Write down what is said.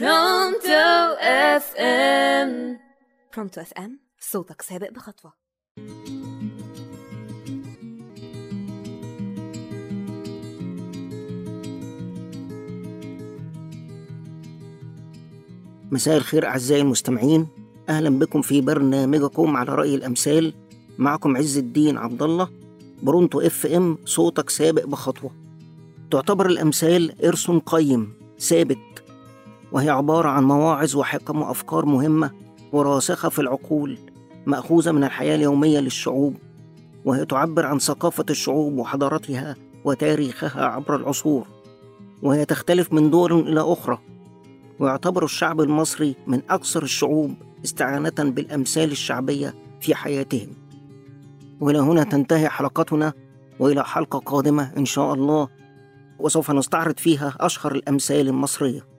Pronto FM Pronto FM صوتك سابق بخطوة. مساء الخير أعزائي المستمعين. أهلا بكم في برنامجكم على رأي الأمثال. معكم عز الدين عبد الله Pronto FM صوتك سابق بخطوة. تعتبر الأمثال إرث قيم ثابت وهي عبارة عن مواعظ وحكم وأفكار مهمة وراسخة في العقول مأخوذة من الحياة اليومية للشعوب وهي تعبر عن ثقافة الشعوب وحضارتها وتاريخها عبر العصور وهي تختلف من دول إلى أخرى ويعتبر الشعب المصري من أكثر الشعوب استعانة بالأمثال الشعبية في حياتهم. وإلى هنا تنتهي حلقتنا وإلى حلقة قادمة إن شاء الله وسوف نستعرض فيها أشهر الأمثال المصرية.